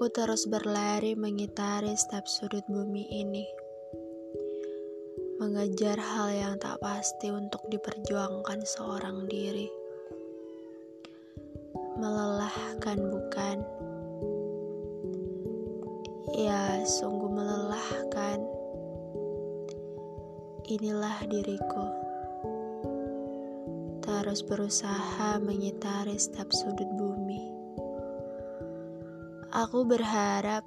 Aku terus berlari mengitari setiap sudut bumi ini. Mengejar hal yang tak pasti untuk diperjuangkan seorang diri. Melelahkan bukan? Ya, sungguh melelahkan. Inilah diriku. Terus berusaha mengitari setiap sudut bumi. Aku berharap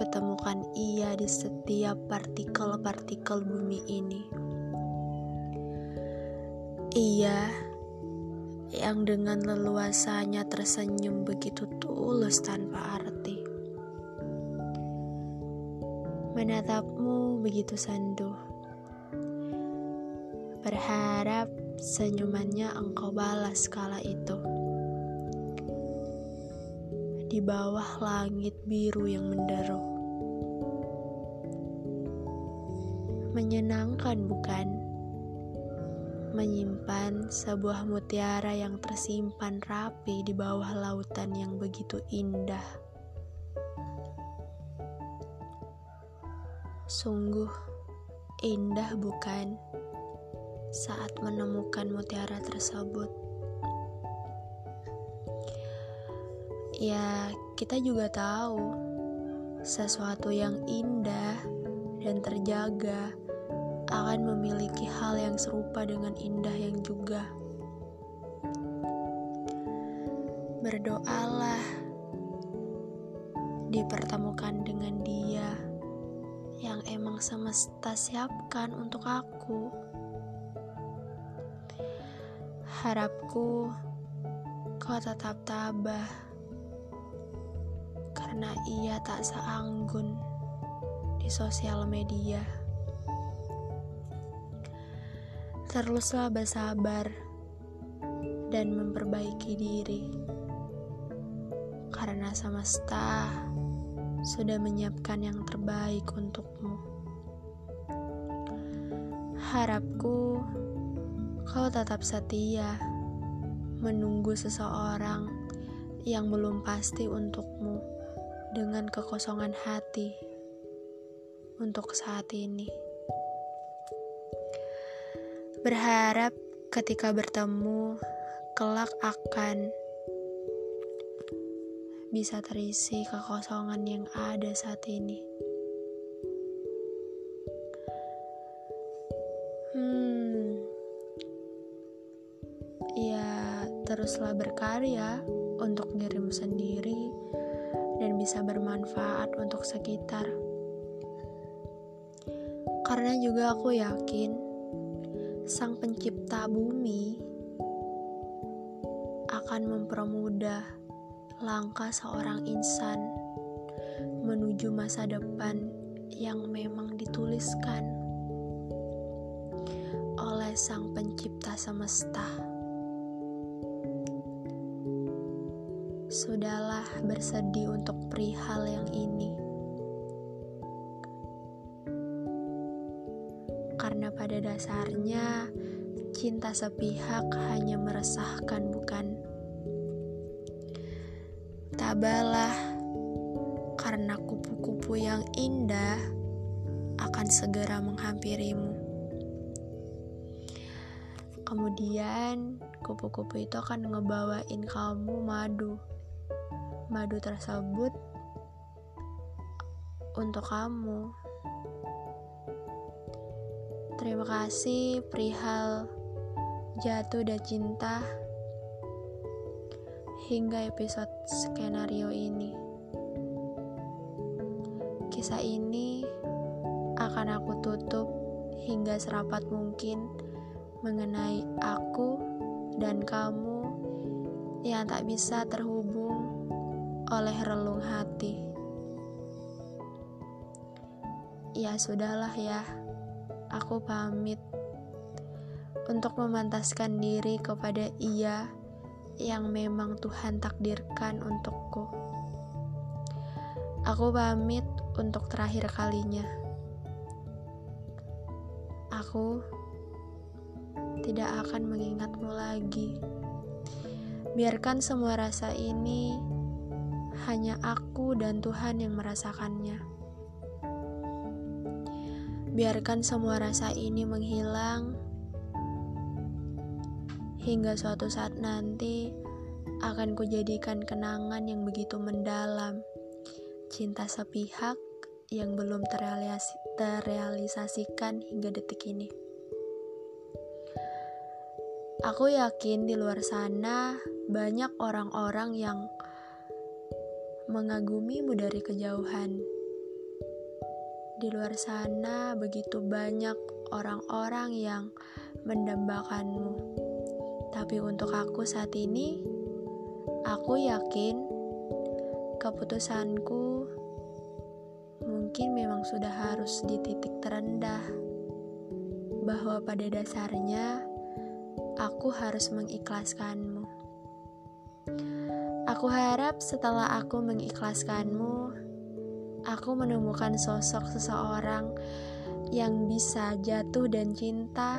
kutemukan ia di setiap partikel-partikel bumi ini. Ia yang dengan leluasanya tersenyum begitu tulus tanpa arti. Menatapmu begitu sandu. Berharap senyumannya engkau balas kala itu di bawah langit biru yang menderu. Menyenangkan, bukan? Menyimpan sebuah mutiara yang tersimpan rapi di bawah lautan yang begitu indah. Sungguh indah, bukan? Saat menemukan mutiara tersebut. Ya, kita juga tahu sesuatu yang indah dan terjaga akan memiliki hal yang serupa dengan indah yang juga. Berdoalah dipertemukan dengan dia yang emang semesta siapkan untuk aku. Harapku kau tetap tabah karena ia tak seanggun di sosial media. Teruslah bersabar dan memperbaiki diri, karena semesta sudah menyiapkan yang terbaik untukmu. Harapku kau tetap setia menunggu seseorang yang belum pasti untukmu dengan kekosongan hati untuk saat ini. Berharap ketika bertemu, kelak akan bisa terisi kekosongan yang ada saat ini. Hmm, ya, teruslah berkarya untuk dirimu sendiri dan bisa bermanfaat untuk sekitar. Karena juga aku yakin Sang Pencipta bumi akan mempermudah langkah seorang insan menuju masa depan yang memang dituliskan oleh Sang Pencipta semesta. Sudahlah bersedih untuk perihal yang ini. Karena pada dasarnya cinta sepihak hanya meresahkan, bukan? Tabalah karena kupu-kupu yang indah akan segera menghampirimu. Kemudian kupu-kupu itu akan ngebawain kamu madu madu tersebut untuk kamu. Terima kasih perihal jatuh dan cinta hingga episode skenario ini. Kisah ini akan aku tutup hingga serapat mungkin mengenai aku dan kamu yang tak bisa terhubung oleh relung hati. Ya sudahlah ya, aku pamit untuk memantaskan diri kepada ia yang memang Tuhan takdirkan untukku. Aku pamit untuk terakhir kalinya. Aku tidak akan mengingatmu lagi. Biarkan semua rasa ini hanya aku dan Tuhan yang merasakannya. Biarkan semua rasa ini menghilang hingga suatu saat nanti akan kujadikan kenangan yang begitu mendalam, cinta sepihak yang belum terrealisasi, terrealisasikan hingga detik ini. Aku yakin di luar sana banyak orang-orang yang mengagumimu dari kejauhan. Di luar sana begitu banyak orang-orang yang mendambakanmu. Tapi untuk aku saat ini, aku yakin keputusanku mungkin memang sudah harus di titik terendah. Bahwa pada dasarnya aku harus mengikhlaskanmu. Aku harap setelah aku mengikhlaskanmu, aku menemukan sosok seseorang yang bisa jatuh dan cinta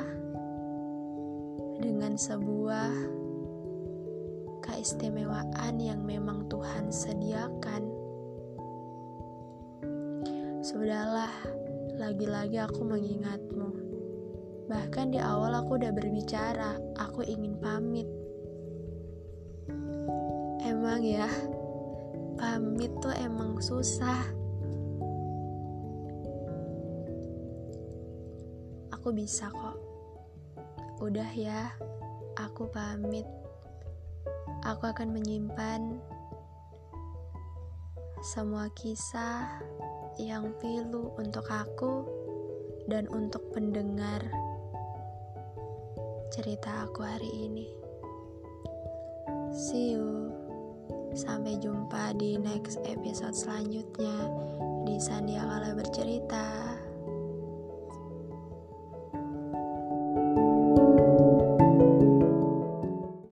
dengan sebuah keistimewaan yang memang Tuhan sediakan. Sudahlah, lagi-lagi aku mengingatmu. Bahkan di awal aku udah berbicara, aku ingin pamit. Emang ya, pamit tuh emang susah Aku bisa kok. Udah ya, aku pamit. Aku akan menyimpan semua kisah yang pilu untuk aku dan untuk pendengar cerita aku hari ini. See you. Sampai jumpa di next episode selanjutnya di Sandiakala Bercerita.